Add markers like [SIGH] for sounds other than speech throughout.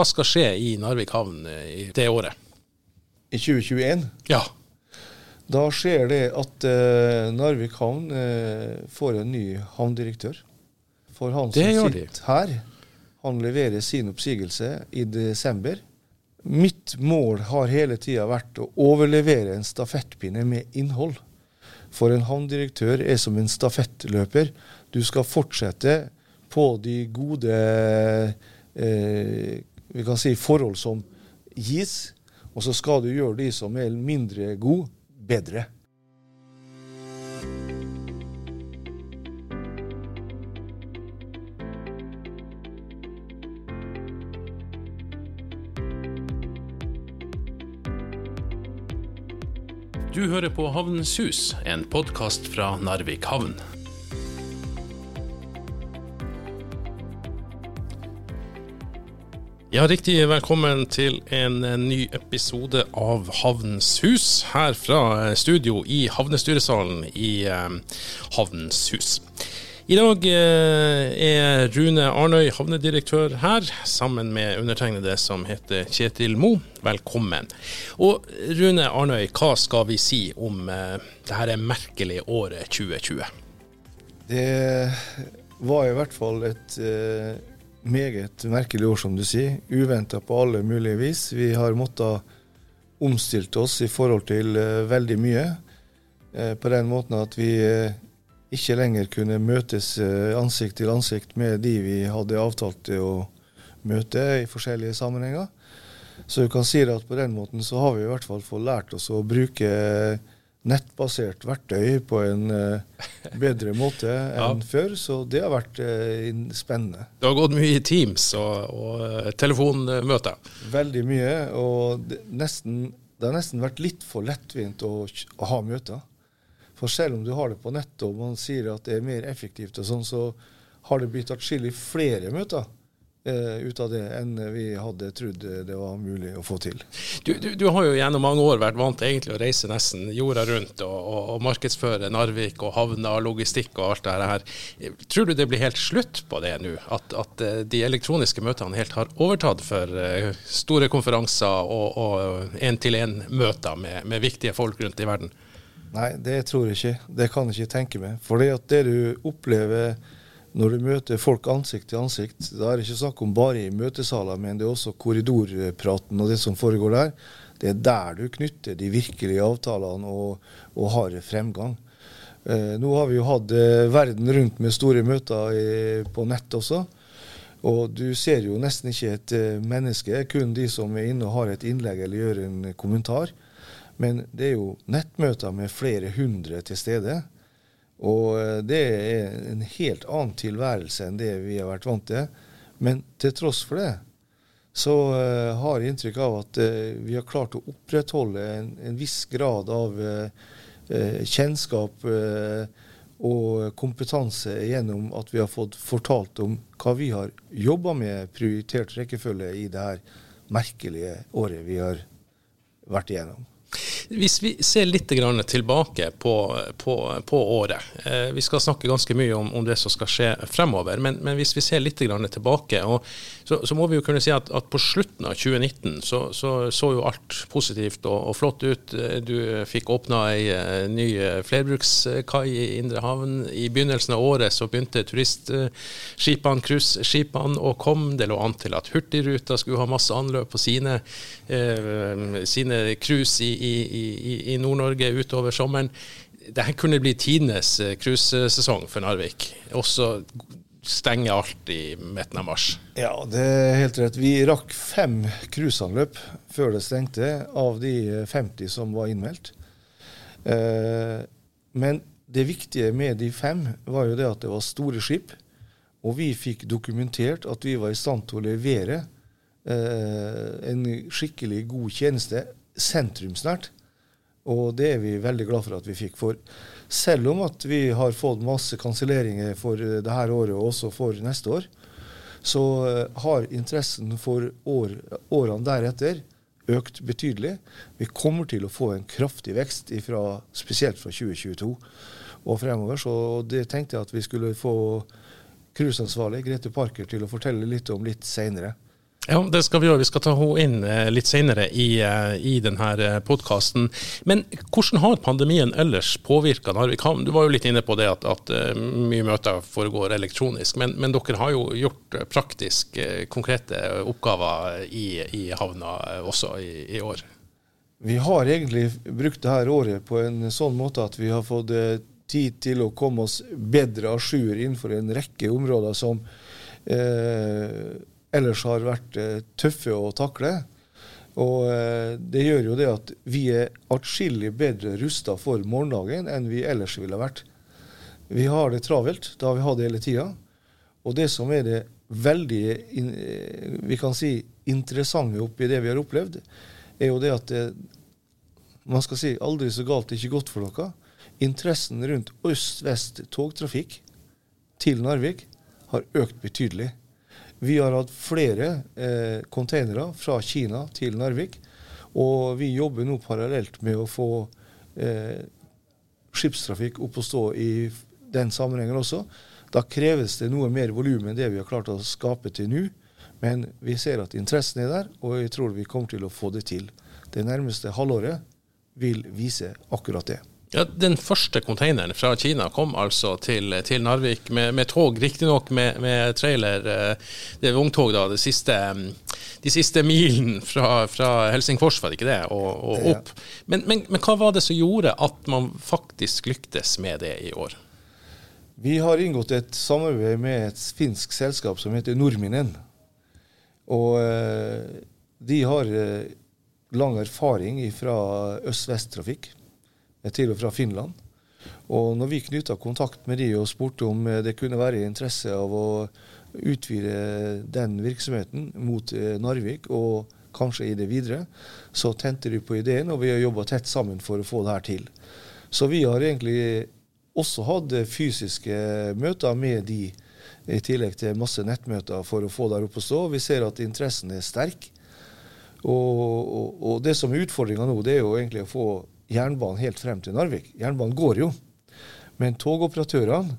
hva skal skje i Narvik havn i det året? I 2021? Ja. Da skjer det at uh, Narvik havn uh, får en ny havndirektør. For han det som sitter her, han leverer sin oppsigelse i desember. Mitt mål har hele tida vært å overlevere en stafettpinne med innhold. For en havndirektør er som en stafettløper. Du skal fortsette på de gode eh, vi kan si forhold som gis, og så skal du gjøre de som er mindre gode, bedre. Du hører på Havnens hus, en podkast fra Narvik havn. Ja, riktig velkommen til en ny episode av Havnens hus, her fra studio i havnestyresalen i eh, Havnens hus. I dag eh, er Rune Arnøy, havnedirektør her, sammen med undertegnede som heter Kjetil Mo. Velkommen. Og Rune Arnøy, hva skal vi si om eh, dette merkelige året 2020? Det var i hvert fall et meget merkelig år, som du sier. Uventa på alle mulige vis. Vi har måttet omstilt oss i forhold til uh, veldig mye. Uh, på den måten at vi ikke lenger kunne møtes ansikt til ansikt med de vi hadde avtalt å møte i forskjellige sammenhenger. Så du kan si at på den måten så har vi i hvert fall fått lært oss å bruke nettbasert verktøy på en uh, bedre måte [LAUGHS] enn ja. før. Så det har vært uh, spennende. Det har gått mye i Teams og, og uh, telefonmøter? Veldig mye. Og det, nesten, det, har nesten vært litt for lettvint å, å, ha møter. For selv om du har det på nettet og man sier at det er mer effektivt, og sånn, så har det blitt atskillig flere møter ut av det enn vi hadde trodd det var mulig å få til. Du, du, du, har jo gjennom mange år vært vant til egentlig å reise nesten jorda rundt og, og, og markedsføre Narvik og havner, logistikk og alt det her. Tror du det blir helt slutt på det nå? At, at eh, de elektroniske møtene helt har overtatt for uh, store konferanser og én-til-én-møter med, med viktige folk rundt i verden? Nei, det tror jeg ikke. Det kan jeg ikke tenke meg. For det, det du opplever når du møter folk ansikt til ansikt, da er det ikke snakk om bare i møtesaler, men det er også korridorpraten og det som foregår der. Det er der du knytter de virkelige avtalene og, og har fremgang. Eh, nå har vi jo hatt eh, verden rundt med store møter i, på nett også. Og du ser jo nesten ikke et eh, menneske, kun de som er inne og har et innlegg eller gjør en kommentar. Men det er jo nettmøter med flere hundre til stede. Og eh, det er en helt annen tilværelse enn det vi har vært vant til. Men til tross for det så uh, har jeg inntrykk av at uh, vi har klart å opprettholde en, en viss grad av uh, kjennskap og kompetanse gjennom at vi har fått fortalt om hva vi har jobba med prioritert rekkefølge i det her merkelige året vi har vært igjennom. Hvis vi ser litt tilbake på, på, på året. Eh, vi skal snakke ganske mye om, om, det som skal skje fremover. Men, men hvis vi ser litt tilbake, så, så, må vi jo kunne si at, at på slutten av 2019 så, så, så jo alt positivt og, og, flott ut. Du fikk åpna ei eh, ny flerbrukskai i Indre Havn. I begynnelsen av året så begynte turistskipene, cruiseskipene å komme. Det lå an til at Hurtigruta skulle ha masse anløp på sine, eh, sine cruise i, i i, i Nord-Norge utover sommeren. Dette kunne bli tidenes eh, cruisesesong for Narvik. Også stenge alt i midten av mars. Ja, det er helt rett. Vi rakk fem cruiseanløp før det stengte, av de 50 som var innmeldt. Eh, men det viktige med de fem var jo det at det var store skip. Og vi fikk dokumentert at vi var i stand til å levere eh, en skikkelig god tjeneste sentrumsnært. Og det er vi veldig glad for at vi fikk. For selv om at vi har fått masse kanselleringer for det dette året og også for neste år, så eh, har interessen for år, årene deretter økt betydelig. Vi kommer til å få en kraftig vekst, ifra, spesielt fra 2022 og fremover. Så det tenkte jeg at vi skulle få cruiseansvarlig Grete Parker til å fortelle litt om litt seinere. Ja, det skal vi gjøre. Vi skal ta henne inn eh, litt senere i, eh, i denne eh, podkasten. Men hvordan har pandemien ellers påvirka Narvik havn? Du var jo litt inne på det at, at mye møter foregår elektronisk, men, men, dere har jo gjort praktisk konkrete oppgaver i, i havna også i, i, år? Vi har egentlig brukt dette året på en sånn måte at vi har fått tid til å komme oss bedre a jour innenfor en rekke områder som eh, ellers har vært eh, tøffe å takle. Og eh, det gjør jo det at vi er atskillig bedre rusta for morgendagen enn vi ellers ville vært. Vi har det travelt. Det har vi hatt hele tida. Og det som er det veldig eh, vi kan si, interessante oppi det vi har opplevd, er jo det at det, man skal si aldri så galt, ikke godt for dere. Interessen rundt øst-vest togtrafikk til Narvik har økt betydelig. Vi har hatt flere eh, containere fra Kina til Narvik. Og vi jobber nå parallelt med å få eh, skipstrafikk opp og stå i den sammenhengen også. Da kreves det noe mer volum enn det vi har klart å skape til nå. Men vi ser at interessen er der, og jeg tror vi kommer til å få det til. Det nærmeste halvåret vil vise akkurat det. Ja, Den første containeren fra Kina kom altså til, til Narvik med, med tog, riktignok med, med trailer. Eh, det er vogntog, da. Siste, de siste milen fra, fra, Helsingfors, var det ikke det, og, og opp. Men, men, men, hva var det som gjorde at man faktisk lyktes med det i år? Vi har inngått et samarbeid med et finsk selskap som heter Nordminen. Og eh, de har eh, lang erfaring fra øst-vest-trafikk til og fra Finland. Og når vi knytta kontakt med de og spurte om eh, det kunne være interesse av å utvide den virksomheten mot eh, Narvik og kanskje i det videre, så tente de på ideen, og vi har jobba tett sammen for å få det her til. Så vi har egentlig også hatt fysiske møter med de, i tillegg til masse nettmøter for å få der opp å stå. Vi ser at interessen er sterk. Og, og, og det som er utfordringa nå, det er jo egentlig å få jernbanen helt frem til Narvik. Jernbanen går jo. Men togoperatørene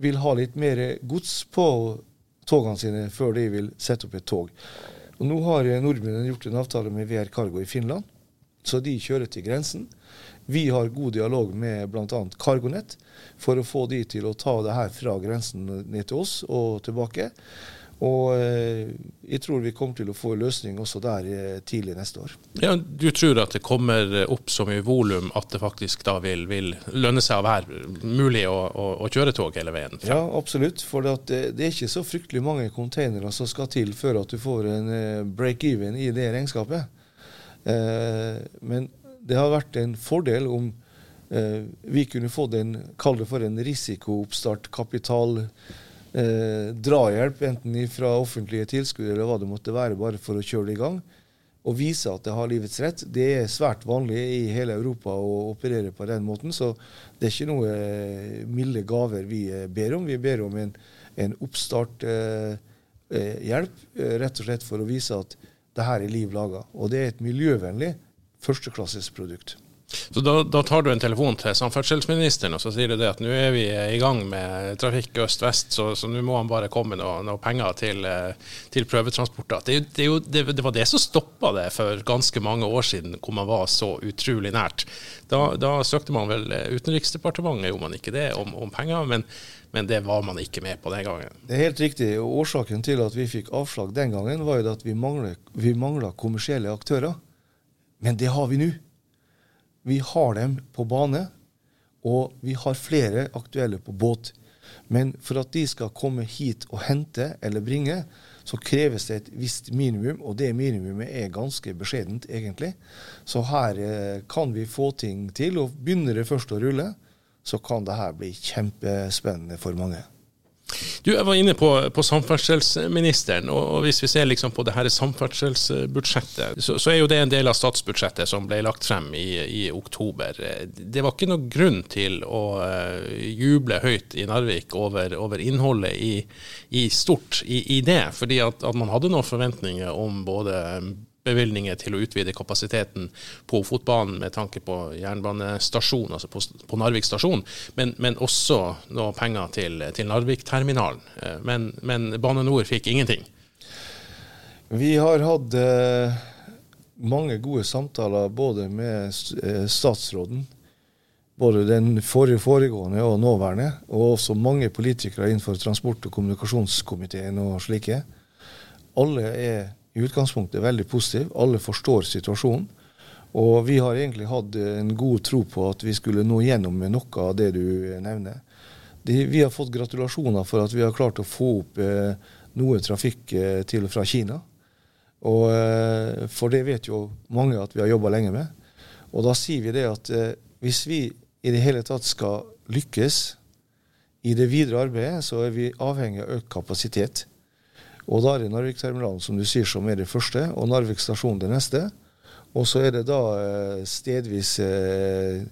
vil ha litt mer gods på togene sine før de vil sette opp et tog. Og Nå har nordmennene gjort en avtale med VR Cargo i Finland, så de kjører til grensen. Vi har god dialog med bl.a. Cargonett for å få de til å ta det her fra grensen ned til oss og tilbake. Og eh, jeg tror vi kommer til å få en løsning også der eh, tidlig neste år. Ja, Du tror at det kommer opp så mye volum at det faktisk da vil, vil lønne seg å være mulig å, å, å kjøre tog hele veien? Frem. Ja, absolutt. For det, det, er ikke så fryktelig mange containere som skal til før at du får en eh, break-even i det regnskapet. Eh, men det har vært en fordel om eh, vi kunne fått en, kall det for en risikooppstart kapital eh, drahjelp, enten fra offentlige tilskudd eller hva det måtte være, bare for å kjøre det i gang. Og vise at det har livets rett. Det er svært vanlig i hele Europa å operere på den måten. Så det er ikke noe eh, milde gaver vi eh, ber om. Vi ber om en, en oppstarthjelp, eh, eh, rett og slett for å vise at det her er liv laga. Og det er et miljøvennlig førsteklasses produkt. Så da, da, tar du en telefon til samferdselsministeren og så sier du det at nå er vi i gang med trafikk øst-vest, så, så nå må han bare komme noe, noe, penger til, eh, til prøvetransporter. Det, det, det, det, var det som stoppa det for ganske mange år siden, hvor man var så utrolig nært. Da, da søkte man vel Utenriksdepartementet, gjorde man ikke det, om, om penger. men men det var man ikke med på den gangen. Det er helt riktig. og Årsaken til at vi fikk avslag den gangen, var jo at vi mangla kommersielle aktører. Men det har vi nå. Vi har dem på bane, og vi har flere aktuelle på båt. Men for at de skal komme hit og hente eller bringe, så kreves det et visst minimum, og det minimumet er ganske beskjedent, egentlig. Så her eh, kan vi få ting til. Og begynner det først å rulle, så kan det her bli kjempespennende for mange. Du, Jeg var inne på, på samferdselsministeren. og, og Hvis vi ser liksom på det her samferdselsbudsjettet, så, så, er jo det en del av statsbudsjettet som ble lagt frem i, i oktober. Det var ikke noen grunn til å uh, juble høyt i Narvik over, over innholdet i, i stort i, i, det. fordi at, at man hadde noen forventninger om både bevilgninger til å utvide kapasiteten på fotbanen med tanke på jernbanestasjon, altså på, på Narvik stasjon, men, men, også noe penger til, til Narvik-terminalen. Eh, men, men, Bane Nor fikk ingenting. Vi har hatt eh, mange gode samtaler både med eh, statsråden, både den forrige foregående og nåværende, og også mange politikere innenfor transport- og kommunikasjonskomiteen og slike. Alle er i utgangspunktet veldig positiv. Alle forstår situasjonen. Og vi har egentlig hatt en god tro på at vi skulle nå gjennom med noe av det du nevner. De, vi har fått gratulasjoner for at vi har klart å få opp eh, noe trafikk eh, til og fra Kina. Og, eh, for det vet jo mange at vi har jobba lenge med. Og da sier vi det at eh, hvis vi i det hele tatt skal lykkes i det videre arbeidet, så er vi avhengig av økt kapasitet. Og da er det Narvik-terminalen som du sier som er det første, og Narvik stasjon det neste. Og så er det da eh, stedvis eh,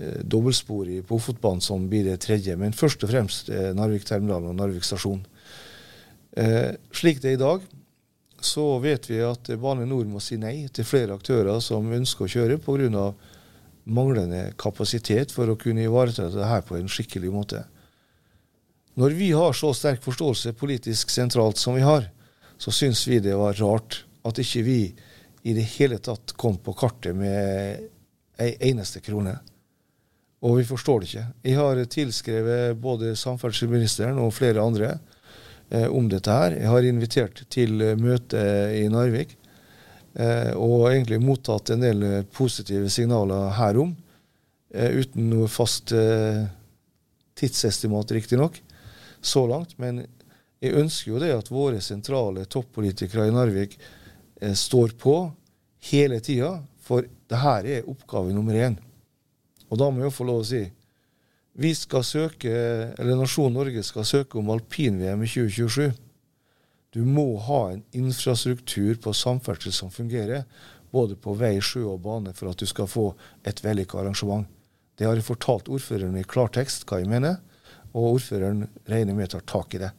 eh, dobbeltspor i på Ofotbanen som blir det tredje. Men først og fremst eh, Narvik terminal og Narvik stasjon. Eh, slik det er i dag, så vet vi at Bane NOR må si nei til flere aktører som ønsker å kjøre pga. manglende kapasitet for å kunne ivareta det her på en skikkelig måte. Når vi har så sterk forståelse politisk sentralt som vi har, så syns vi det var rart at ikke vi i det hele tatt kom på kartet med ei eneste krone. Og vi forstår det ikke. Jeg har tilskrevet både samferdselsministeren og flere andre eh, om dette her. Jeg har invitert til møte i Narvik eh, og egentlig mottatt en del positive signaler herom. Eh, uten noe fast eh, tidsestimat, riktignok, så langt. Men jeg ønsker jo det at våre sentrale toppolitikere i Narvik eh, står på hele tida, for det her er oppgave nummer én. Og da må jeg få lov å si vi skal søke, eller nasjonen Norge skal søke om alpin-VM i 2027. Du må ha en infrastruktur på samferdsel som fungerer, både på vei, sjø og bane, for at du skal få et vellykka arrangement. Det har jeg fortalt ordføreren i klartekst hva jeg mener, og ordføreren regner med tar tak i det.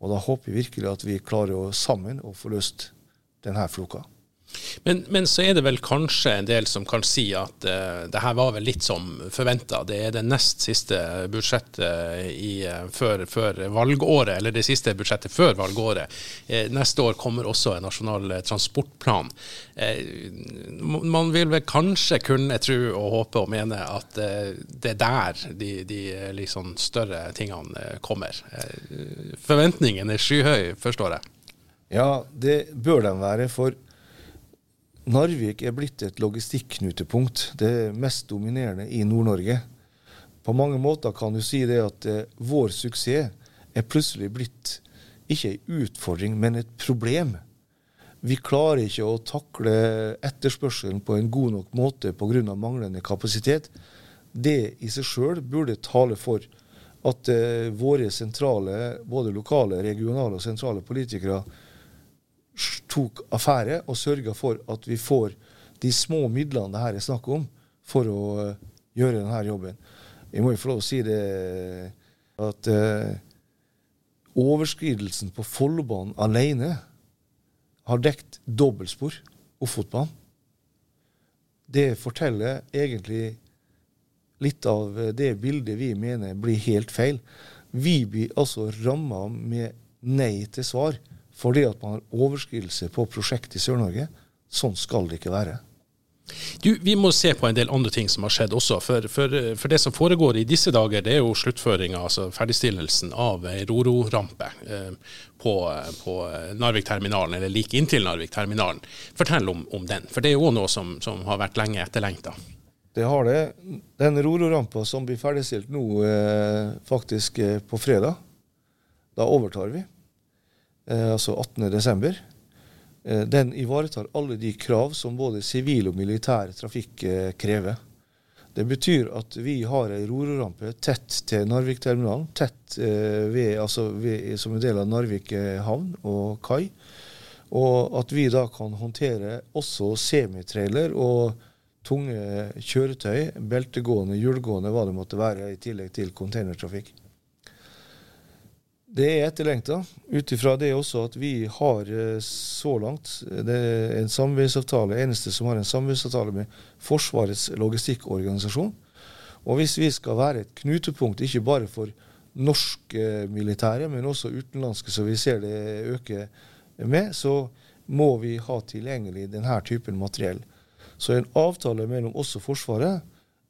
Og da håper vi virkelig at vi klarer å sammen å få løst denne floka. Men, men, så er det vel kanskje en del som kan si at uh, det her var vel litt som forventa. Det er det nest siste budsjettet i, uh, før, før, valgåret, eller det siste budsjettet før valgåret. Uh, neste år kommer også en nasjonal transportplan. man vil vel kanskje kunne tro og håpe og mene at det er der de, de liksom større tingene kommer. forventningen er skyhøy, forstår jeg. Ja, det bør den være. for Narvik er blitt et logistikknutepunkt. Det mest dominerende i Nord-Norge. På mange måter kan du si det at eh, vår suksess er plutselig blitt ikke en utfordring, men et problem. Vi klarer ikke å takle etterspørselen på en god nok måte pga. manglende kapasitet. Det i seg sjøl burde tale for at eh, våre sentrale, både lokale, regionale og sentrale politikere tok affære og sørga for at vi får de små midlene det her er snakk om, for å uh, gjøre denne jobben. Jeg må jo få lov å si det at uh, overskridelsen på Follobanen alene har dekt dobbeltspor Ofotbanen. Det forteller egentlig litt av det bildet vi mener blir helt feil. Vi blir altså ramma med nei til svar fordi at man har overskridelse på prosjekt i Sør-Norge. Sånn skal det ikke være. Du, Vi må se på en del andre ting som har skjedd også. For, for, for det som foregår i disse dager, det er jo sluttføringa, altså ferdigstillelsen av ei Roro-rampe eh, på, på Narvik-terminalen, eller like inntil Narvik-terminalen. Fortell om, om, den, for det er jo noe som, som har vært lenge etterlengta. Det har det. Den Roro-rampa som blir ferdigstilt nå, eh, faktisk eh, på fredag, da overtar vi eh, altså 18.12. Eh, den ivaretar alle de krav som både sivil og militær trafikk eh, krever. Det betyr at vi har ei rorerampe tett til Narvik-terminalen, tett eh, ved, altså ved, som en del av Narvik eh, havn og kai. Og at vi da kan håndtere også semitrailer og tunge kjøretøy, beltegående, hjulgående, hva det måtte være, i tillegg til containertrafikk. Det er etterlengta, ut ifra det også at vi har eh, så langt det er en samarbeidsavtale, eneste som har en samarbeidsavtale med Forsvarets logistikkorganisasjon. Og hvis vi skal være et knutepunkt ikke bare for norske militære, men også utenlandske, så vi ser det øke med, så må vi ha tilgjengelig denne typen materiell. Så en avtale mellom oss og Forsvaret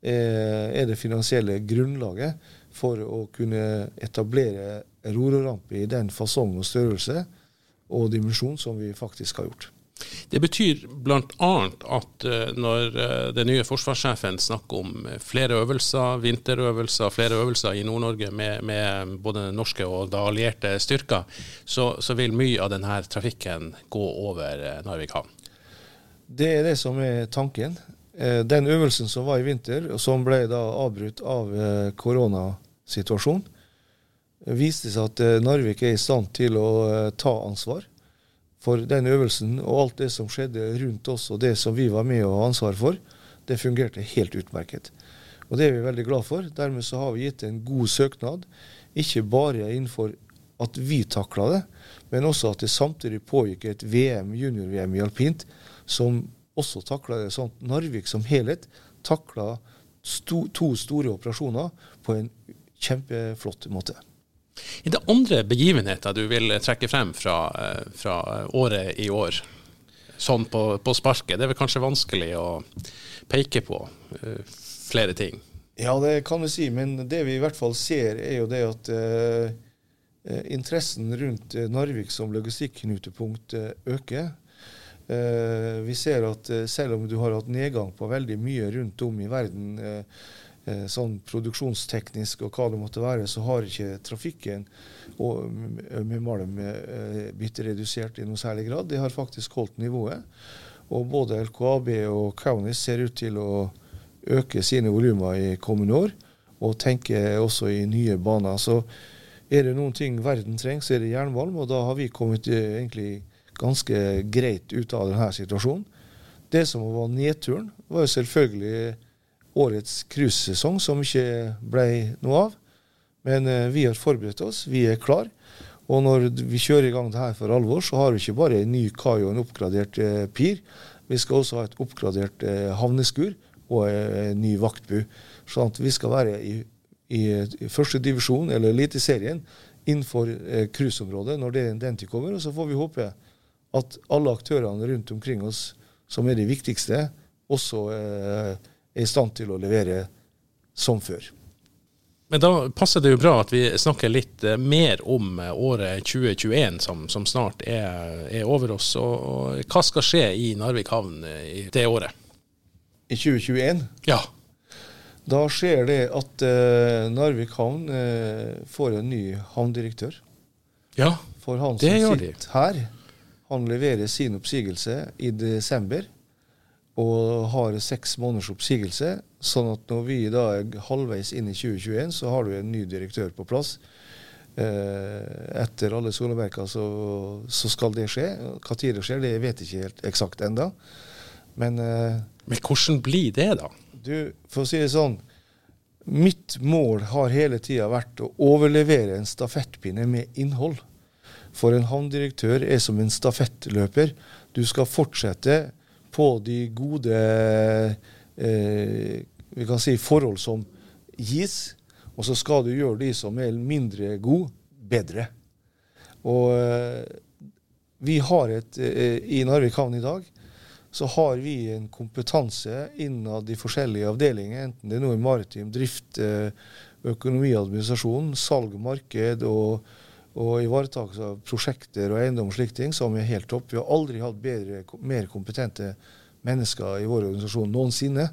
er det finansielle grunnlaget for å kunne etablere rororampe i den fasong og størrelse og dimensjon som vi faktisk har gjort. Det betyr bl.a. at eh, når eh, den nye forsvarssjefen snakker om flere øvelser, vinterøvelser, flere øvelser i Nord-Norge med, med, både norske og da allierte styrker, så, så, vil mye av denne trafikken gå over eh, Narvik havn? Det er det som er tanken. Den øvelsen som var i vinter, og som ble da avbrutt av koronasituasjonen, viste seg at Narvik er i stand til å ta ansvar for den øvelsen og alt det som skjedde rundt oss og det som vi var med å ha ansvar for, det fungerte helt utmerket. Og det er vi veldig glad for. Dermed så har vi gitt en god søknad, ikke bare innenfor at vi takla det, men også at det samtidig pågikk et VM, junior-VM i alpint, som også takla det sånn. Narvik som helhet takla to store operasjoner på en kjempeflott måte. Er det andre begivenheter du vil trekke frem fra, eh, fra året i år? Sånn på, på, sparket. Det er vel kanskje vanskelig å peke på uh, flere ting? Ja, det kan vi si. Men det vi i hvert fall ser, er jo det at eh, interessen rundt Narvik som logistikknutepunkt øker. øker. vi ser at selv om du har hatt nedgang på veldig mye rundt om i verden, Eh, sånn produksjonsteknisk og hva det måtte være, så har ikke trafikken og, med malm eh, blitt redusert i noe særlig grad. De har faktisk holdt nivået. Og både LKAB og Kaunis ser ut til å øke sine volumer i kommende år, og tenker også i nye baner. Så er det noen ting verden trenger, så er det jernmalm, og da har vi kommet eh, egentlig ganske greit ut av denne situasjonen. Det som var nedturen, var jo selvfølgelig årets cruisesesong, som ikke ble noe av. Men eh, vi har forberedt oss, vi er klar. Og når vi kjører i gang det her for alvor, så har vi ikke bare en ny kai og en oppgradert eh, pir. Vi skal også ha et oppgradert eh, havneskur og eh, en ny vaktbu. Sånn at vi skal være i, i, i første divisjon, eller Eliteserien, innenfor eh, cruiseområdet når det, den tid kommer. Og så får vi håpe at alle aktørene rundt omkring oss, som er de viktigste, også eh, er i stand til å levere som før. Men da passer det jo bra at vi snakker litt eh, mer om eh, året 2021 som, som snart er, er, over oss. Og, hva skal skje i Narvik havn eh, i det året? I 2021? Ja. Da skjer det at uh, Narvik havn uh, får en ny havndirektør. Ja, det gjør de. For han som sitter her, han leverer sin oppsigelse i desember og har seks måneders oppsigelse. Sånn at når vi da er halvveis inn i 2021, så har du en ny direktør på plass. Eh, etter alle solemerker så, så, skal det skje. Når det skjer, det vet jeg ikke helt eksakt enda. Men, eh, Men hvordan blir det, da? Du, For å si det sånn Mitt mål har hele tida vært å overlevere en stafettpinne med innhold. For en havndirektør er som en stafettløper. Du skal fortsette på de gode eh, vi kan si forhold som gis, og så skal du gjøre de som er mindre gode, bedre. Og eh, vi har et eh, I Narvik havn i dag så har vi en kompetanse innad de forskjellige avdelinger, enten det er noe i maritim drift, eh, økonomiadministrasjon, salg, marked og og ivaretakelse av prosjekter og eiendom og slike ting, som er helt topp. Vi har aldri hatt bedre, mer kompetente mennesker i vår organisasjon noensinne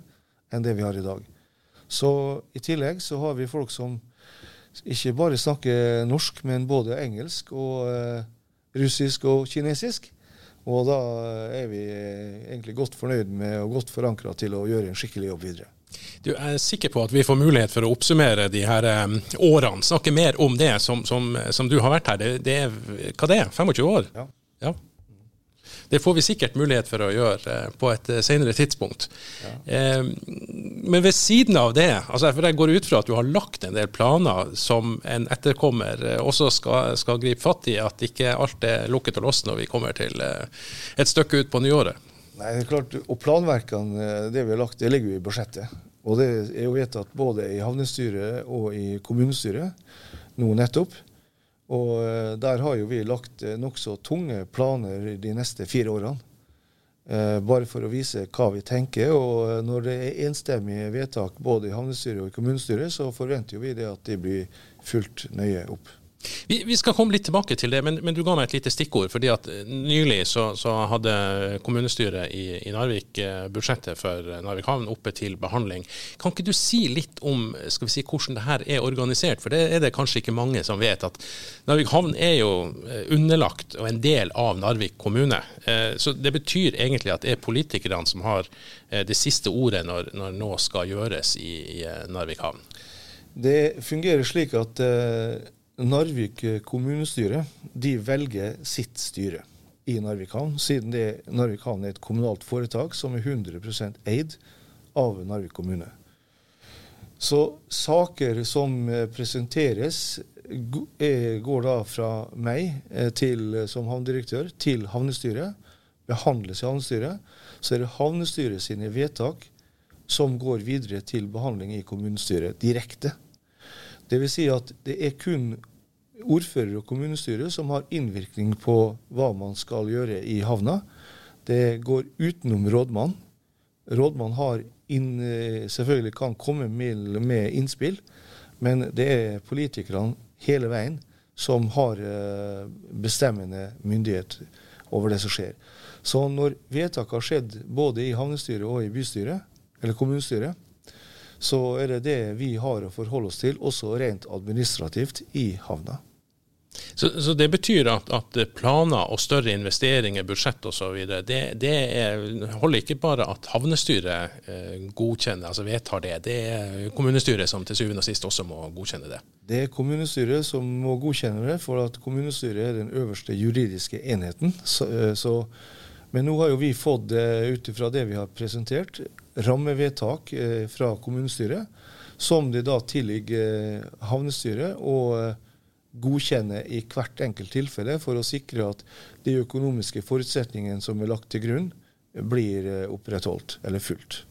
enn det vi har i dag. Så i tillegg så har vi folk som ikke bare snakker norsk, men både engelsk og uh, russisk og kinesisk. Og da er vi egentlig godt fornøyd med og godt forankra til å gjøre en skikkelig jobb videre. Du er sikker på at vi får mulighet for å oppsummere de her um, årene, snakke mer om det som, som, som du har vært her. Det, det, er, hva det er 25 år? Ja. ja. Det får vi sikkert mulighet for å gjøre uh, på et uh, senere tidspunkt. Ja. Uh, men ved siden av det, altså for jeg går ut fra at du har lagt en del planer som en etterkommer også skal, skal gripe fatt i, at ikke alt er lukket og låst når vi kommer til et stykke ut på nyåret? Nei, det er klart, og Planverkene det vi har lagt, det ligger jo i budsjettet. Og det er jo vedtatt både i havnestyret og i kommunestyret nå nettopp. Og eh, der har jo vi lagt eh, nokså tunge planer de neste fire årene. Eh, bare for å vise hva vi tenker. Og når det er enstemmige vedtak både i havnestyret og i kommunestyret, så forventer vi det at de blir fulgt nøye opp. Vi, vi, skal komme litt tilbake til det, men, men, du ga meg et lite stikkord. fordi at Nylig så, så hadde kommunestyret i, i, Narvik eh, budsjettet for Narvik havn oppe til behandling. Kan ikke du si litt om skal vi si, hvordan det her er organisert? For det er det kanskje ikke mange som vet. at Narvik havn er jo eh, underlagt og en del av Narvik kommune. Eh, så Det betyr egentlig at det er politikerne som har det siste ordet når, når nå skal gjøres i, i Narvik havn. Det fungerer slik at Narvik kommunestyre de velger sitt styre i Narvik havn, siden det, Narvik havn er et kommunalt foretak som er 100% eid av Narvik kommune. Så saker som eh, presenteres, går da fra meg eh, til, som havnedirektør til havnestyret. Behandles i havnestyret. Så er det havnestyret sine vedtak som går videre til behandling i kommunestyret direkte. Dvs. Si at det er kun ordfører og kommunestyre som har innvirkning på hva man skal gjøre i havna. Det går utenom rådmann. Rådmann har inn, eh, selvfølgelig kan komme med, med innspill, men det er politikerne hele veien som har eh, bestemmende myndighet over det som skjer. Så når vedtak har skjedd både i havnestyret og i bystyret, eller kommunestyret, så er det det vi har å forholde oss til, også rent administrativt, i havna. Så, så, det betyr at, at, planer og større investeringer, budsjett osv., det, det er, holder ikke bare at havnestyret eh, godkjenner, altså vedtar det. Det er kommunestyret som til syvende og sist også må godkjenne det. Det er kommunestyret som må godkjenne det, for at kommunestyret er den øverste juridiske enheten. Så, eh, så, men nå har jo vi fått, eh, ut ifra det vi har presentert, rammevedtak eh, fra kommunestyret, som det da tilligger havnestyret. å godkjenne i hvert enkelt tilfelle for å sikre at de økonomiske forutsetningene som er lagt til grunn, blir eh, opprettholdt eller fulgt.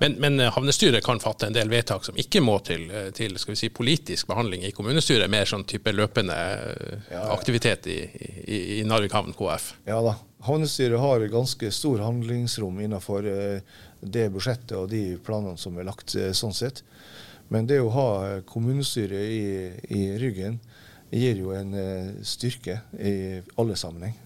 Men, men, eh, havnestyret kan fatte en del vedtak som ikke må til, eh, til si, politisk behandling i kommunestyret, mer sånn type løpende ja, aktivitet i, i, i, Narvik havn KF? Ja da. Havnestyret har ganske stor handlingsrom innenfor det budsjettet og de planene som er lagt, sånn sett. Men det å ha kommunestyret i, i ryggen, gir jo en eh, styrke i alle sammenheng.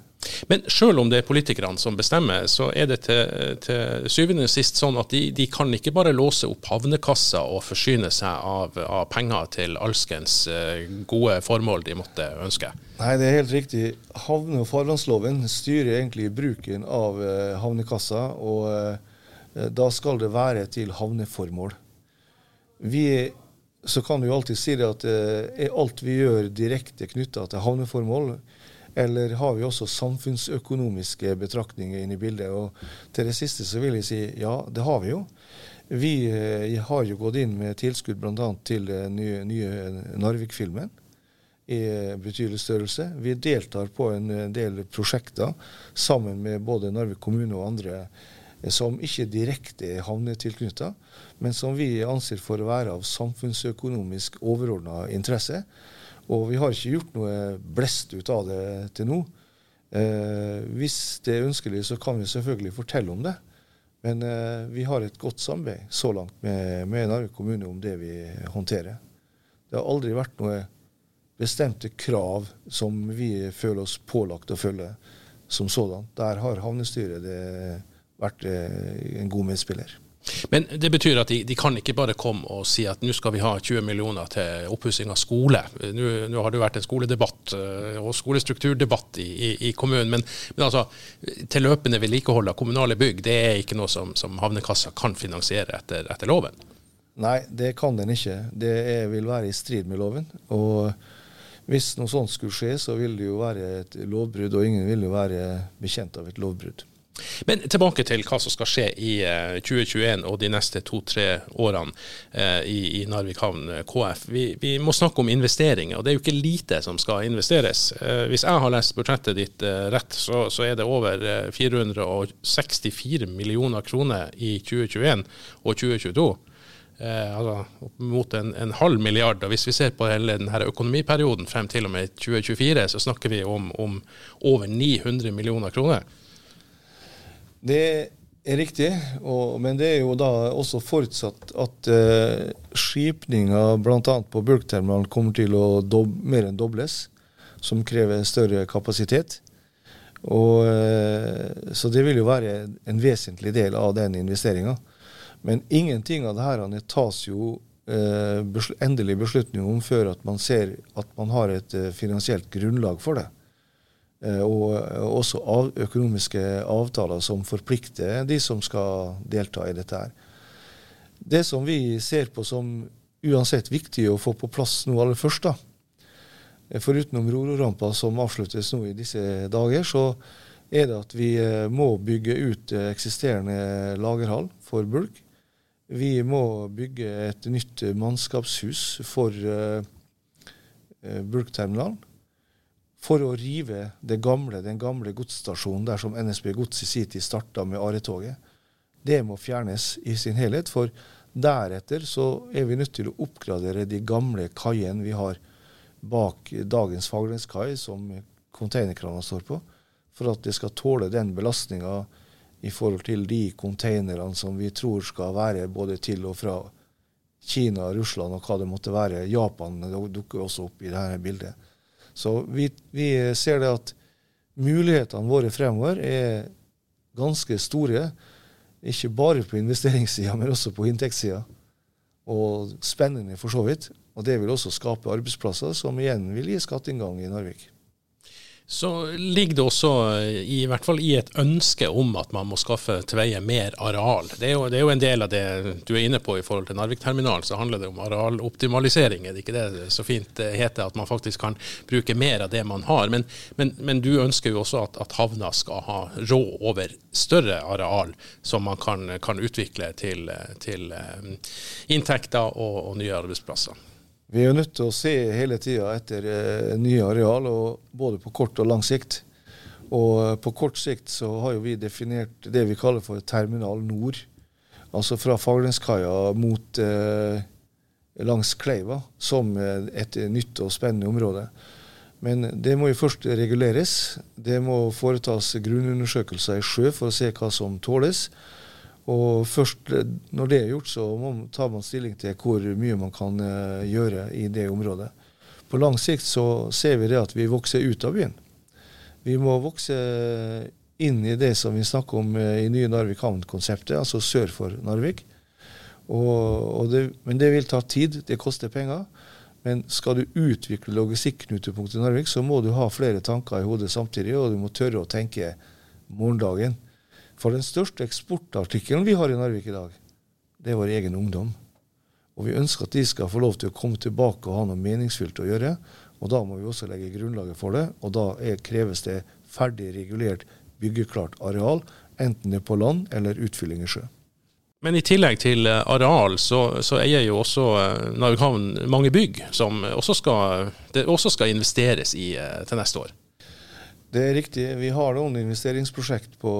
Men selv om det er politikerne som bestemmer, så er det til, til syvende og sist sånn at de, de, kan ikke bare låse opp havnekassa og forsyne seg av, av, penger til alskens eh, gode formål de måtte ønske? Nei, det er helt riktig. Havne- og farvannsloven styrer egentlig bruken av uh, havnekassa, og uh, da skal det være til havneformål. Vi så kan du jo alltid si det at eh, er alt vi gjør direkte knytta til havneformål, eller har vi også samfunnsøkonomiske betraktninger inne i bildet? Og til det siste så vil jeg si ja, det har vi jo. Vi eh, har jo gått inn med tilskudd bl.a. til den nye, nye Narvik-filmen i betydelig størrelse. Vi deltar på en del prosjekter sammen med både Narvik kommune og andre som ikke direkte er havnetilknytta, men som vi anser for å være av samfunnsøkonomisk overordna interesse. Og vi har ikke gjort noe blest ut av det til nå. Eh, hvis det er ønskelig, så kan vi selvfølgelig fortelle om det. Men eh, vi har et godt samarbeid så langt med, med Narvik kommune om det vi håndterer. Det har aldri vært noe bestemte krav som vi føler oss pålagt å følge som sådan. Der har havnestyret vært eh, en god medspiller. Men det betyr at de, de, kan ikke bare komme og si at nå skal vi ha 20 millioner til oppussing av skole. Nå, nå, har det vært en skoledebatt eh, og skolestrukturdebatt i, i, i kommunen. Men, men, altså, til løpende vedlikehold av kommunale bygg, det er ikke noe som, som havnekassa kan finansiere etter, etter, loven? Nei, det kan den ikke. Det er, vil være i strid med loven. og hvis noe sånt skulle skje, så vil det jo være et lovbrudd, og ingen vil jo være bekjent av et lovbrudd. Men tilbake til hva som skal skje i 2021 eh, og de neste to-tre årene eh, i, Narvik havn eh, KF. Vi, vi, må snakke om investeringer, og det er jo ikke lite som skal investeres. Hvis jeg har lest budsjettet ditt rett, så, så er det over 464 millioner kroner i 2021 og 2022. Eh, altså opp mot en, en, halv milliard. Og hvis vi ser på hele denne økonomiperioden frem til og med 2024, så snakker vi om, om over 900 millioner kroner. Det er riktig, og, men det er jo da også forutsatt at uh, skipninga bl.a. på bulkterminalen kommer til å dob mer enn dobles, som krever større kapasitet. Og, uh, så det vil jo være en vesentlig del av den investeringa. Men ingenting av det her tas jo eh, endelig beslutning om før at man ser at man har et eh, finansielt grunnlag for det. Eh, og eh, også av, økonomiske avtaler som forplikter de som skal delta i dette her. Det som vi ser på som uansett viktig å få på plass nå aller først, da, eh, foruten Rororampa som avsluttes nå i disse dager, så er det at vi må bygge ut eksisterende lagerhall for bulk. Vi må bygge et nytt mannskapshus for bulkterminalen. For å rive gamle, den gamle godsstasjonen der som NSB Gods i sin tid starta med Aretoget. Det må fjernes i sin helhet. For deretter så er vi nødt til å oppgradere de gamle kaiene vi har bak dagens Fagerneskai, som containerkranene står på, for at det skal tåle den belastninga i forhold til de containerne som vi tror skal være både til og fra Kina, Russland og hva det måtte være. Japan dukker også opp i dette bildet. Så vi, vi ser det at mulighetene våre fremover er ganske store. Ikke bare på investeringssida, men også på inntektssida. Og spennende for så vidt. Og det vil også skape arbeidsplasser, som igjen vil gi skatteinngang i Narvik så ligger det også i, i, hvert fall i et ønske om at man må skaffe til veie mer areal. Det er, jo, det er, jo, en del av det du er inne på i forhold til Narvik-terminalen, så handler det om arealoptimalisering. Er det ikke det så fint heter, at man faktisk kan bruke mer av det man har. Men, men, men du ønsker jo også at, at, havna skal ha råd over større areal som man kan, kan utvikle til, til eh, inntekter og, og nye arbeidsplasser. Vi er jo nødt til å se hele tida etter eh, nye areal, både på kort og lang sikt. Og eh, på kort sikt så har jo vi definert det vi kaller for Terminal Nord. Altså fra Fagerlenskaia mot eh, langs Kleiva som et nytt og spennende område. Men det må jo først reguleres. Det må foretas grunnundersøkelser i sjø for å se hva som tåles. Og først når det er gjort, så tar man stilling til hvor mye man kan uh, gjøre i det området. På lang sikt så ser vi det at vi vokser ut av byen. Vi må vokse inn i det som vi snakker om uh, i nye Narvik havn-konseptet, altså sør for Narvik. Og, og det, men det vil ta tid, det koster penger. Men skal du utvikle logistikknutepunktet i Narvik, så må du ha flere tanker i hodet samtidig, og du må tørre å tenke morgendagen. For den største eksportartikkelen vi har i Narvik i dag, det er vår egen ungdom. Og vi ønsker at de skal få lov til å komme tilbake og ha noe meningsfylt å gjøre. Og da må vi også legge grunnlaget for det. Og da er, kreves det ferdig regulert, byggeklart areal, enten det er på land eller utfylling i sjø. Men i tillegg til eh, areal, så, så eier jo også eh, Narvik havn mange bygg som også skal, også skal investeres i eh, til neste år. Det er riktig. Vi har noen investeringsprosjekt på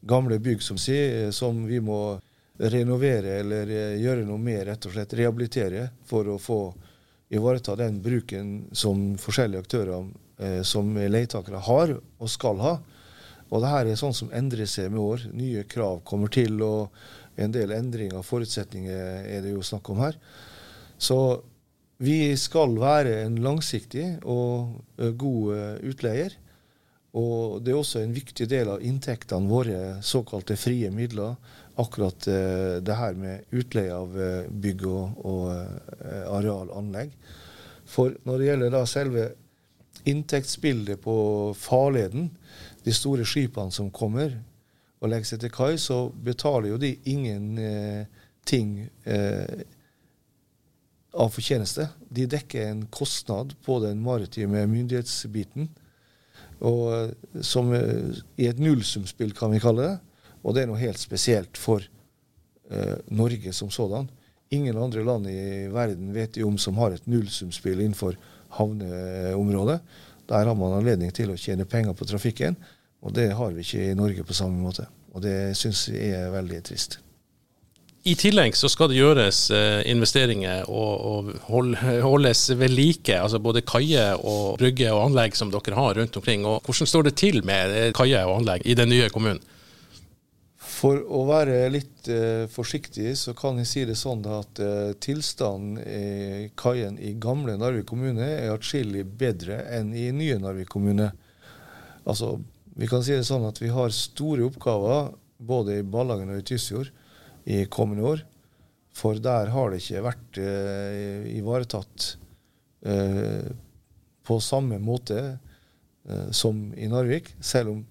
gamle bygg som, si, som vi må renovere eller eh, gjøre noe med, rett og slett rehabilitere, for å få ivareta den bruken som forskjellige aktører eh, som leietakere har og skal ha. Og det her er sånn som endrer seg med år. Nye krav kommer til, og en del endringer av forutsetninger er det jo snakk om her. Så vi skal være en langsiktig og eh, god eh, utleier. Og det er også en viktig del av inntektene våre, såkalte frie midler, akkurat eh, det her med utleie av eh, bygg og, og eh, arealanlegg. For når det gjelder da selve inntektsbildet på farleden, de store skipene som kommer og legger seg til kai, så betaler jo de ingenting eh, av fortjeneste. De dekker en kostnad på den maritime myndighetsbiten og eh, som eh, i et nullsumspill, kan vi kalle det. Og det er noe helt spesielt for eh, Norge som sådan. Ingen andre land i verden vet de om som har et nullsumspill innenfor havneområdet. Der har man anledning til å tjene penger på trafikken, og det har vi ikke i Norge på samme måte. Og det syns vi er veldig trist. I tillegg så skal det gjøres eh, investeringer og, og holdes ved like, altså både kaier og brygger og anlegg som dere har rundt omkring. Og hvordan står det til med eh, kaier og anlegg i den nye kommunen? For å være litt eh, forsiktig, så kan jeg si det sånn at eh, tilstanden i kaien i gamle Narvik kommune er atskillig bedre enn i nye Narvik kommune. Altså, vi kan si det sånn at vi har store oppgaver både i Ballangen og i Tysfjord i kommende år. For der har det ikke vært eh, ivaretatt eh, på samme måte eh, som i Narvik. Selv om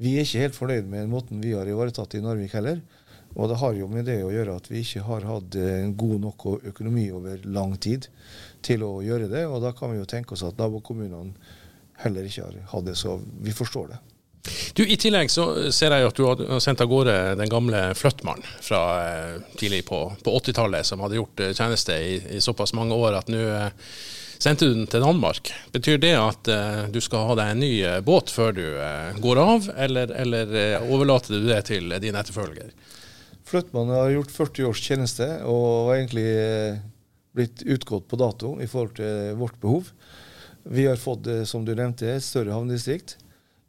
vi er ikke helt fornøyd med måten vi har ivaretatt i Narvik heller. Og det har jo med det å gjøre at vi ikke har hatt en god nok økonomi over lang tid til å gjøre det. Og da kan vi jo tenke oss at nabokommunene heller ikke har hatt det, så vi forstår det. Du, I tillegg så ser jeg at du har sendt av gårde den gamle fløttmannen fra eh, tidlig på, på 80-tallet, som hadde gjort eh, tjeneste i, i såpass mange år at nå eh, sendte du den til Danmark. Betyr det at du skal ha deg en ny båt før du går av, eller, eller overlater du det til din etterfølger? Fløttmannen har gjort 40 års tjeneste og har egentlig blitt utgått på dato i forhold til vårt behov. Vi har fått, som du nevnte, et større havnedistrikt.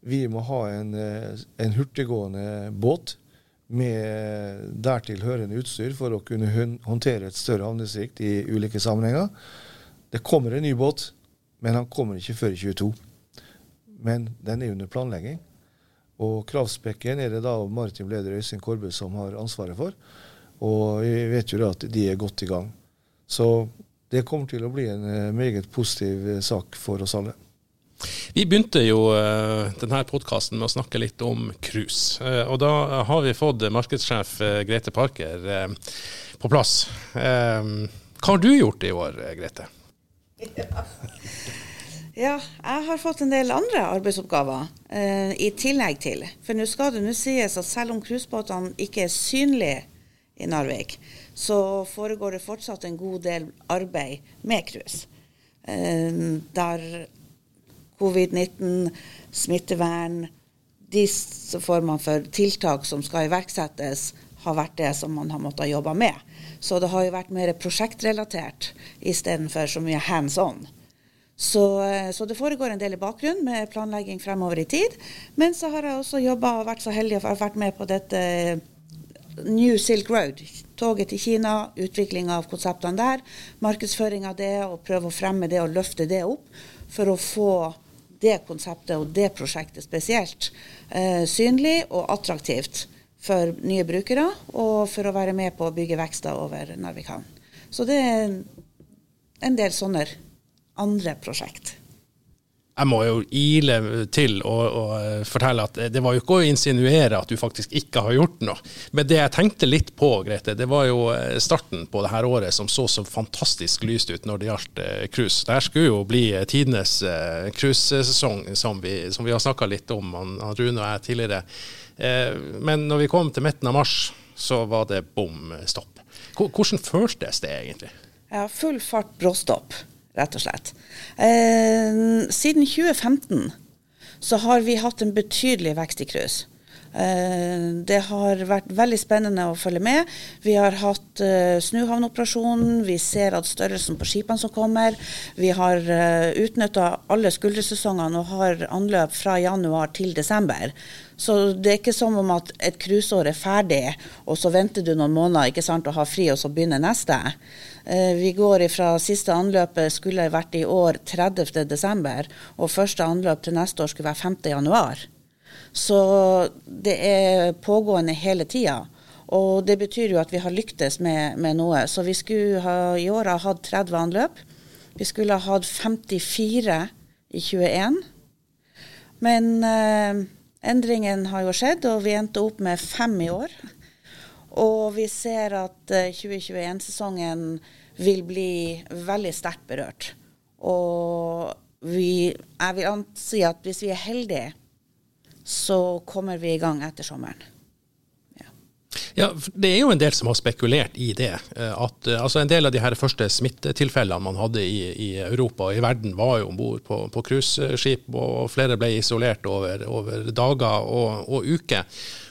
Vi må ha en, eh, en hurtiggående båt med dertil hørende utstyr for å kunne håndtere et større havnedistrikt i ulike sammenhenger. Det kommer en ny båt, men han kommer ikke før i 22. Men den er under planlegging. Og kravspekken er det da maritim leder Øystein Korbe som har ansvaret for. Og vi vet jo da at de er godt i gang. Så det kommer til å bli en eh, meget positiv eh, sak for oss alle. Vi begynte jo uh, denne podkasten med å snakke litt om cruise. Uh, og da har vi fått markedssjef uh, Grete Parker på plass. hva har du gjort i år, Grete? [LAUGHS] Ja. jeg har fått en del andre arbeidsoppgaver i tillegg til. For nå skal det nå sies at selv om cruisebåtene ikke er synlige i Narvik, så foregår det fortsatt en god del arbeid med cruise. der covid-19, smittevern, de formene for tiltak som skal iverksettes, har vært det som man har måttet jobbe med. Så det har jo vært mer prosjektrelatert istedenfor så mye hands on. Så, så, det foregår en del i bakgrunnen med planlegging fremover i tid. Men så har jeg også jobba og vært så heldig å ha vært med på dette New Silk Road. Toget til Kina, utvikling av konseptene der, markedsføring av det og prøve å fremme det og løfte det opp for å få det konseptet og det prosjektet spesielt eh, synlig og attraktivt for nye brukere, og for å være med på å bygge vekster over Narvik havn. Så det er en del sånne andre prosjekt jeg må jo ile til og, og, fortelle at det var jo ikke å insinuere at du faktisk ikke har gjort noe. Men det jeg tenkte litt på, Grete, det var jo eh, starten på det her året som så så fantastisk lyst ut når det gjaldt eh, cruise. Det her skulle jo bli eh, tidenes cruisesesong, som, som, vi har snakka litt om, han, Rune og jeg tidligere. Men når vi kom til midten av mars, så var det bom stopp. Hvordan føltes det egentlig? Ja, full fart bråstopp rett og slett. Eh, siden 2015 så har vi hatt en betydelig vekst i cruise. Eh, det har vært veldig spennende å følge med. Vi har hatt uh, Snuhavnoperasjonen. Vi ser at størrelsen på skipene som kommer. Vi har eh, utnytta alle skuldersesongene og har anløp fra januar til desember. Så det er ikke som om at et cruiseår er ferdig, og så venter du noen måneder ikke sant, og har fri, og så begynner neste. Uh, vi går ifra siste anløpet skulle vært i år 30.12., og første anløp til neste år skulle være 5.1. Så det er pågående hele tida. Og det betyr jo at vi har lyktes med, med noe. Så vi skulle ha, i år ha hatt 30 anløp. Vi skulle ha hatt 54 i 21. Men eh, endringen har jo skjedd, og vi endte opp med fem i år. Og vi ser at eh, 2021-sesongen vil bli veldig sterkt berørt. Og vi, jeg vil ansi at hvis vi er heldige, så kommer vi i gang etter sommeren. Ja. ja, Det er jo en del som har spekulert i det. Eh, at eh, altså En del av de her første smittetilfellene man hadde i, i Europa og i verden, var jo om bord på cruiseskip, og flere ble isolert over, over dager og, og uker.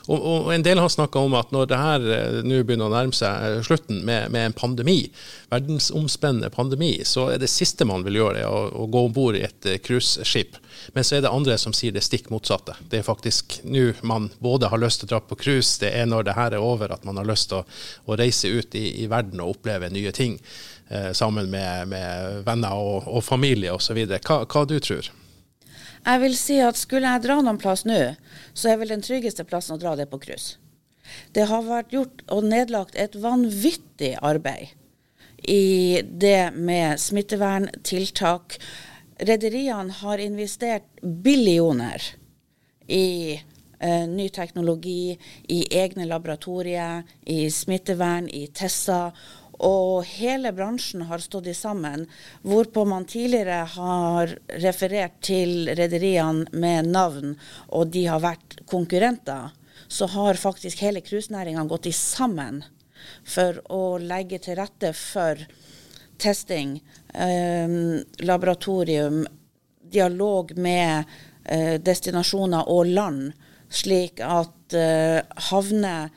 Og, og En del har snakka om at når det her eh, nå begynner å nærme seg eh, slutten med, med en pandemi, verdensomspennende pandemi, så er det siste man vil gjøre, å, å gå om bord i et cruiseskip. Men så er det andre som sier det stikk motsatte. Det er faktisk nå man både har lyst til å dra på cruise, det er når det her er over at man har lyst til å, å reise ut i, i, verden og oppleve nye ting eh, sammen med, med, venner og, og familie osv. Hva, hva du tror jeg vil si at skulle jeg dra noen plass nå, så er vel den tryggeste plassen å dra det på cruise. Det har vært gjort og nedlagt et vanvittig arbeid i det med smitteverntiltak. Rederiene har investert billioner i eh, ny teknologi, i egne laboratorier, i smittevern, i tester. Og hele bransjen har stått i sammen, hvorpå man tidligere har referert til rederiene med navn, og de har vært konkurrenter. Så har faktisk hele cruisenæringa gått i sammen for å legge til rette for testing, eh, laboratorium, dialog med eh, destinasjoner og land, slik at eh, havner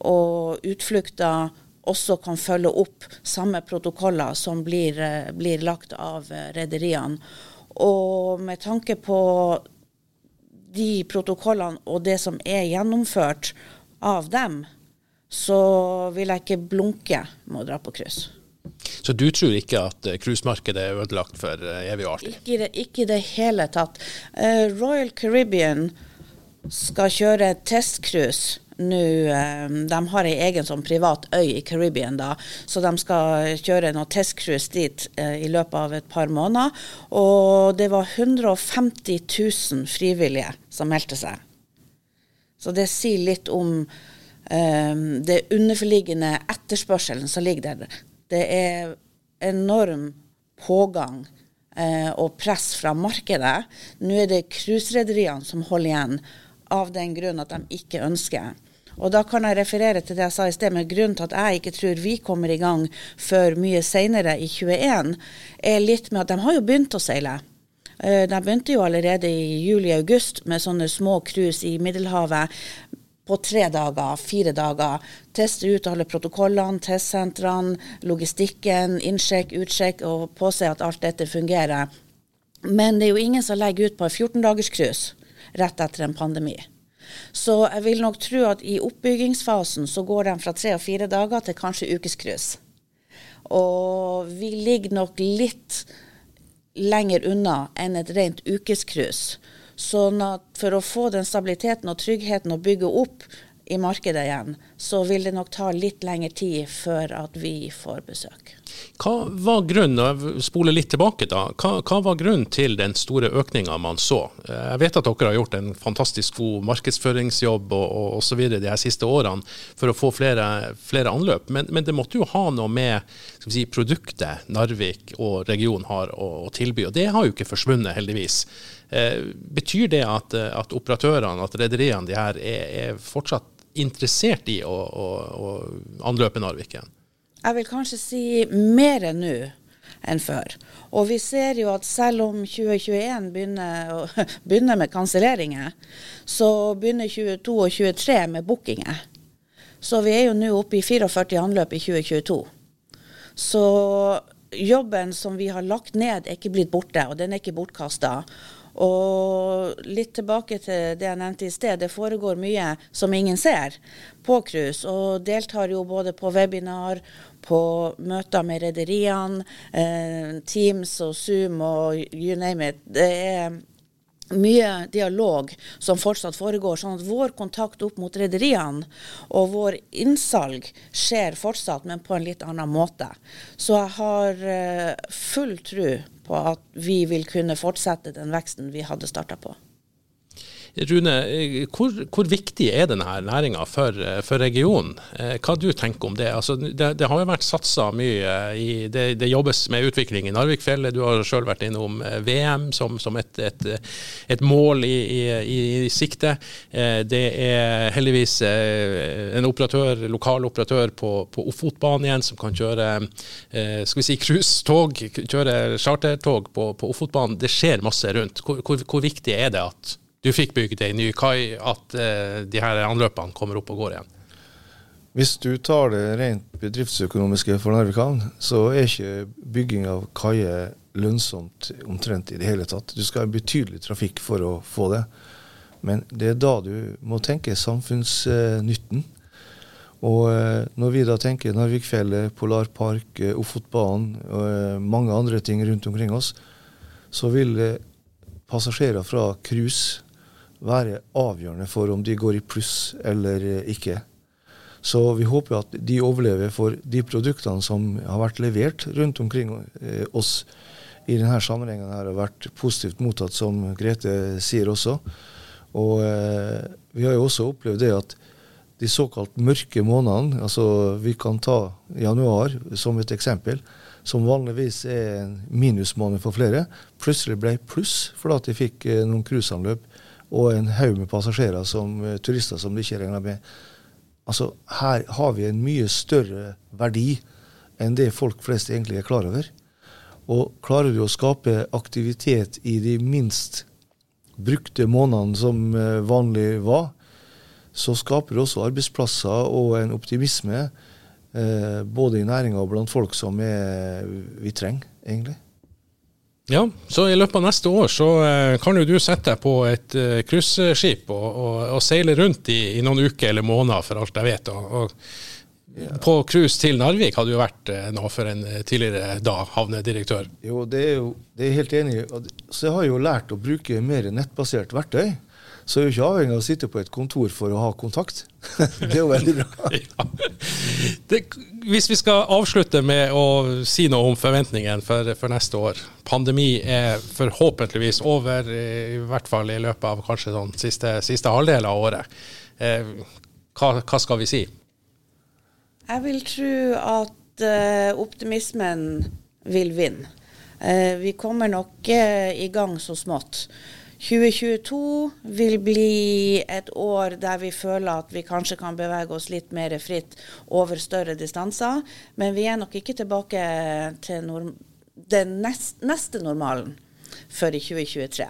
og utflukter også kan følge opp samme protokoller som blir, eh, blir lagt av eh, rederiene. Og med tanke på de protokollene og det som er gjennomført av dem, så vil jeg ikke blunke med å dra på cruise. Så du tror ikke at eh, cruisemarkedet er ødelagt for evig og alltid? Ikke, ikke i det hele tatt. Royal Caribbean skal kjøre testcruise nå eh, De har ei egen sånn privat øy i Caribbean, da, så de skal kjøre noe testcruise dit eh, i løpet av et par måneder. Og det var 150 000 frivillige som meldte seg. Så det sier litt om um, det underforliggende etterspørselen som ligger der. Det er enorm pågang uh, og press fra markedet. Nå er det cruiserederiene som holder igjen, av den grunn at de ikke ønsker og da kan jeg referere til det jeg sa i sted, men grunnen til at jeg ikke tror vi kommer i gang før mye senere i 21, er litt med at de har jo begynt å seile. Eh, de begynte jo allerede i juli-august med sånne små cruise i Middelhavet på tre dager, fire dager. Teste ut alle protokollene, testsentrene, logistikken, innsjekk, utsjekk og påse at alt dette fungerer. Men det er jo ingen som legger ut på en 14 dagers cruise rett etter en pandemi. Så jeg vil nok tro at i oppbyggingsfasen så går de fra tre og fire dager til kanskje ukescruise. Og vi ligger nok litt lenger unna enn et rent ukescruise. Sånn at for å få den stabiliteten og tryggheten å bygge opp i markedet igjen, så vil det nok ta litt lengre tid før at vi får besøk. Hva var grunnen, spole litt tilbake da, hva, hva var grunnen til den store økninga man så? Jeg vet at dere har gjort en fantastisk god markedsføringsjobb og, og, og videre de her siste årene for å få flere, flere anløp, men, men, det måtte jo ha noe med si, produktet Narvik og regionen har å, å, tilby, og det har jo ikke forsvunnet, heldigvis. Eh, betyr det at, at operatørene, at rederiene, de her er, er fortsatt interessert i å, å, å anløpe Narvik igjen? Jeg vil kanskje si mer nå enn før. Og vi ser jo at selv om 2021 begynner, [LAUGHS] begynner med kanselleringer, så begynner 2022 og 2023 med bookinger. Så vi er jo nå oppe i 44 anløp i 2022. Så jobben som vi har lagt ned, er ikke blitt borte, og den er ikke bortkasta. Og litt tilbake til det jeg nevnte i sted, det foregår mye som ingen ser på cruise. Og deltar jo både på webinar, på møter med rederiene, eh, Teams og Zoom og you name it. Det er mye dialog som fortsatt foregår. sånn at vår kontakt opp mot rederiene og vår innsalg skjer fortsatt, men på en litt annen måte. Så jeg har uh, full tro på at vi vil kunne fortsette den veksten vi hadde starta på. Rune, hvor, hvor, viktig er denne næringa for, for, regionen? Eh, hva du tenker om det? Altså, det, det, har jo vært satsa mye i det, det, jobbes med utvikling i Narvikfjellet. Du har sjøl vært innom eh, VM som, som et, et, et, mål i, i, i, sikte. Eh, det er heldigvis en operatør, lokal operatør på, på Ofotbanen igjen som kan kjøre skal vi si cruisetog, kjøre chartertog på, på Ofotbanen. Det skjer masse rundt. Hvor, hvor, hvor viktig er det at du fikk bygd ei ny kai, at uh, de her anløpene kommer opp og går igjen? Hvis du tar det rent bedriftsøkonomiske for Narvik havn, så er ikke bygging av kaier lønnsomt omtrent i det hele tatt. Du skal ha betydelig trafikk for å få det. Men det er da du må tenke samfunnsnytten. Og eh, når vi da tenker Narvikfjellet, Polarpark, eh, Ofotbanen og eh, mange andre ting rundt omkring oss, så vil passasjerer fra cruise være avgjørende for om de går i pluss eller ikke. Så vi håper at de overlever for de produktene som har vært levert rundt omkring oss i denne sammenhengen har vært positivt mottatt, som Grete sier også. Og eh, vi har jo også opplevd det at de såkalt mørke månedene, altså vi kan ta januar som et eksempel, som vanligvis er en minusmåned for flere, plutselig ble pluss fordi de fikk eh, noen cruiseanløp og en haug med passasjerer som eh, turister som de ikke regner med. Altså, her har vi en mye større verdi enn det folk flest egentlig er klar over. Og klarer du å skape aktivitet i de minst brukte månedene som eh, vanlig var, så skaper det også arbeidsplasser og en optimisme eh, både i næringa og blant folk som er, vi trenger, egentlig. Ja, så i løpet av neste år så eh, kan jo du sette deg på et cruiseskip og, og, og, seile rundt i, i, noen uker eller måneder, for alt jeg vet. og, og på cruise til Narvik hadde jo vært nå noe for en eh, tidligere da havnedirektør. Jo, det er jo det er helt enig i. Så jeg har jo lært å bruke mer nettbasert verktøy. Så er jo ikke avhengig av å sitte på et kontor for å ha kontakt. [LAUGHS] det er jo veldig bra. [LAUGHS] ja. det, hvis vi skal avslutte med å si noe om forventningene for, for, neste år. Pandemi er forhåpentligvis over, i hvert fall i løpet av kanskje sånn siste, siste halvdel av året. Eh, hva, hva skal vi si? Jeg vil tro at uh, optimismen vil vinne. Uh, vi kommer nok uh, i gang så smått. 2022 vil bli et år der vi føler at vi kanskje kan bevege oss litt mer fritt over større distanser. Men vi er nok ikke tilbake til den nest neste normalen før i 2023.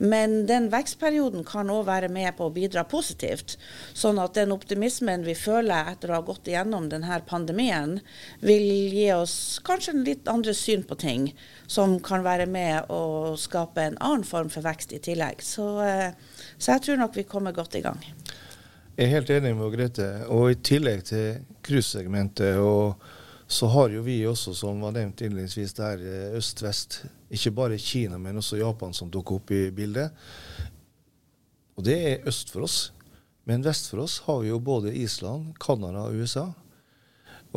Men den vekstperioden kan òg være med på å bidra positivt. Sånn at den optimismen vi føler etter å ha gått igjennom denne pandemien, vil gi oss kanskje en litt andre syn på ting, som kan være med å skape en annen form for vekst i tillegg. Så, eh, så jeg tror nok vi kommer godt i gang. Jeg er helt enig med Grete. Og i tillegg til cruisesegmentet og så har jo vi også, som var nevnt innledningsvis, der er øst-vest. Ikke bare Kina, men også Japan som dukker opp i bildet. Og det er øst for oss. Men vest for oss har vi jo både Island, Canada og USA.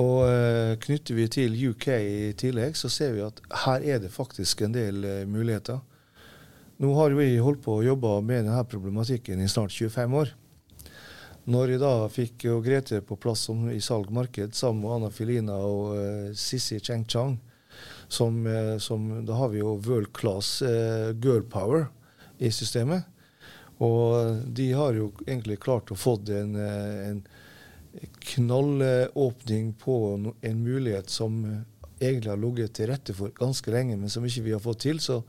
Og eh, knytter vi til UK i tillegg, så ser vi at her er det faktisk en del eh, muligheter. Nå har vi holdt på å jobbe med denne problematikken i snart 25 år. Når jeg da fikk jo Grete på plass som, i salgmarked sammen med Anna Filina og uh, Sissy Cheng Chang, som, uh, som, Da har vi jo world class uh, girl power i systemet. Og de har jo egentlig klart å få en, en knallåpning på en mulighet som egentlig har ligget til rette for ganske lenge, men som ikke vi har fått til. Så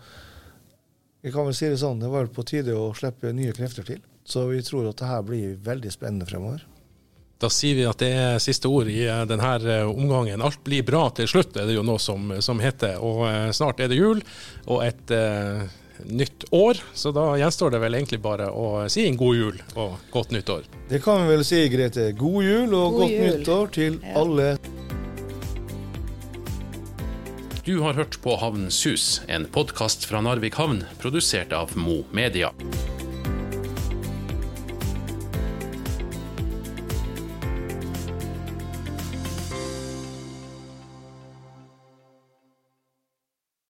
jeg kan vel si det sånn, det var på tide å slippe nye krefter til. Så vi tror at det her blir veldig spennende fremover. Da sier vi at det er siste ord i eh, denne eh, omgangen. Alt blir bra til slutt, er det jo noe som, som heter. Og eh, snart er det jul og et uh, nytt år, så da gjenstår det vel egentlig bare å si en god jul og godt nytt år. Det kan vi vel si, Grete. God jul og god godt jul. nytt år til ja. alle. Du har hørt på Havnens hus, en podkast fra Narvik havn, produsert av Mo Media.